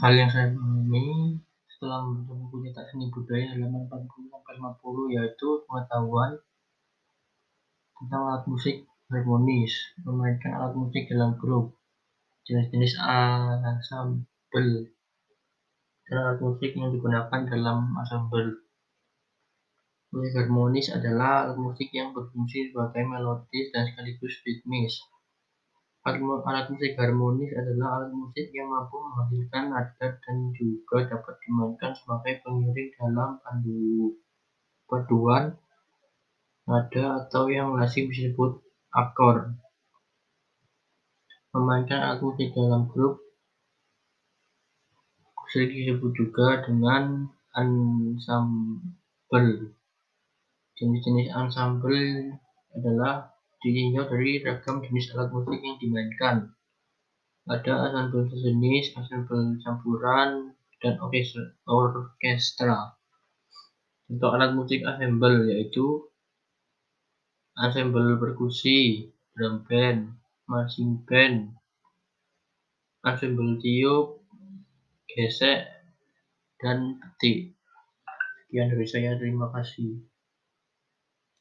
Hal yang saya pahami setelah membaca buku cetak seni budaya halaman 40-50 yaitu pengetahuan tentang alat musik harmonis, memainkan alat musik dalam grup, jenis-jenis ansambel, dan alat musik yang digunakan dalam ansambel. Musik harmonis adalah alat musik yang berfungsi sebagai melodis dan sekaligus ritmis. Alat musik harmonis adalah alat musik yang mampu menghasilkan nada dan juga dapat dimainkan sebagai pengiring dalam paduan nada atau yang lazim disebut akor. Memainkan alat musik dalam grup sering disebut juga dengan ansambel. Jenis-jenis ansambel adalah ditinjau dari ragam jenis alat musik yang dimainkan. Ada ansambel sejenis, ansambel campuran, dan orkestra. Contoh alat musik ansambel yaitu ansambel perkusi, drum band, marching band, ansambel tiup, gesek, dan petik. Sekian dari saya, terima kasih.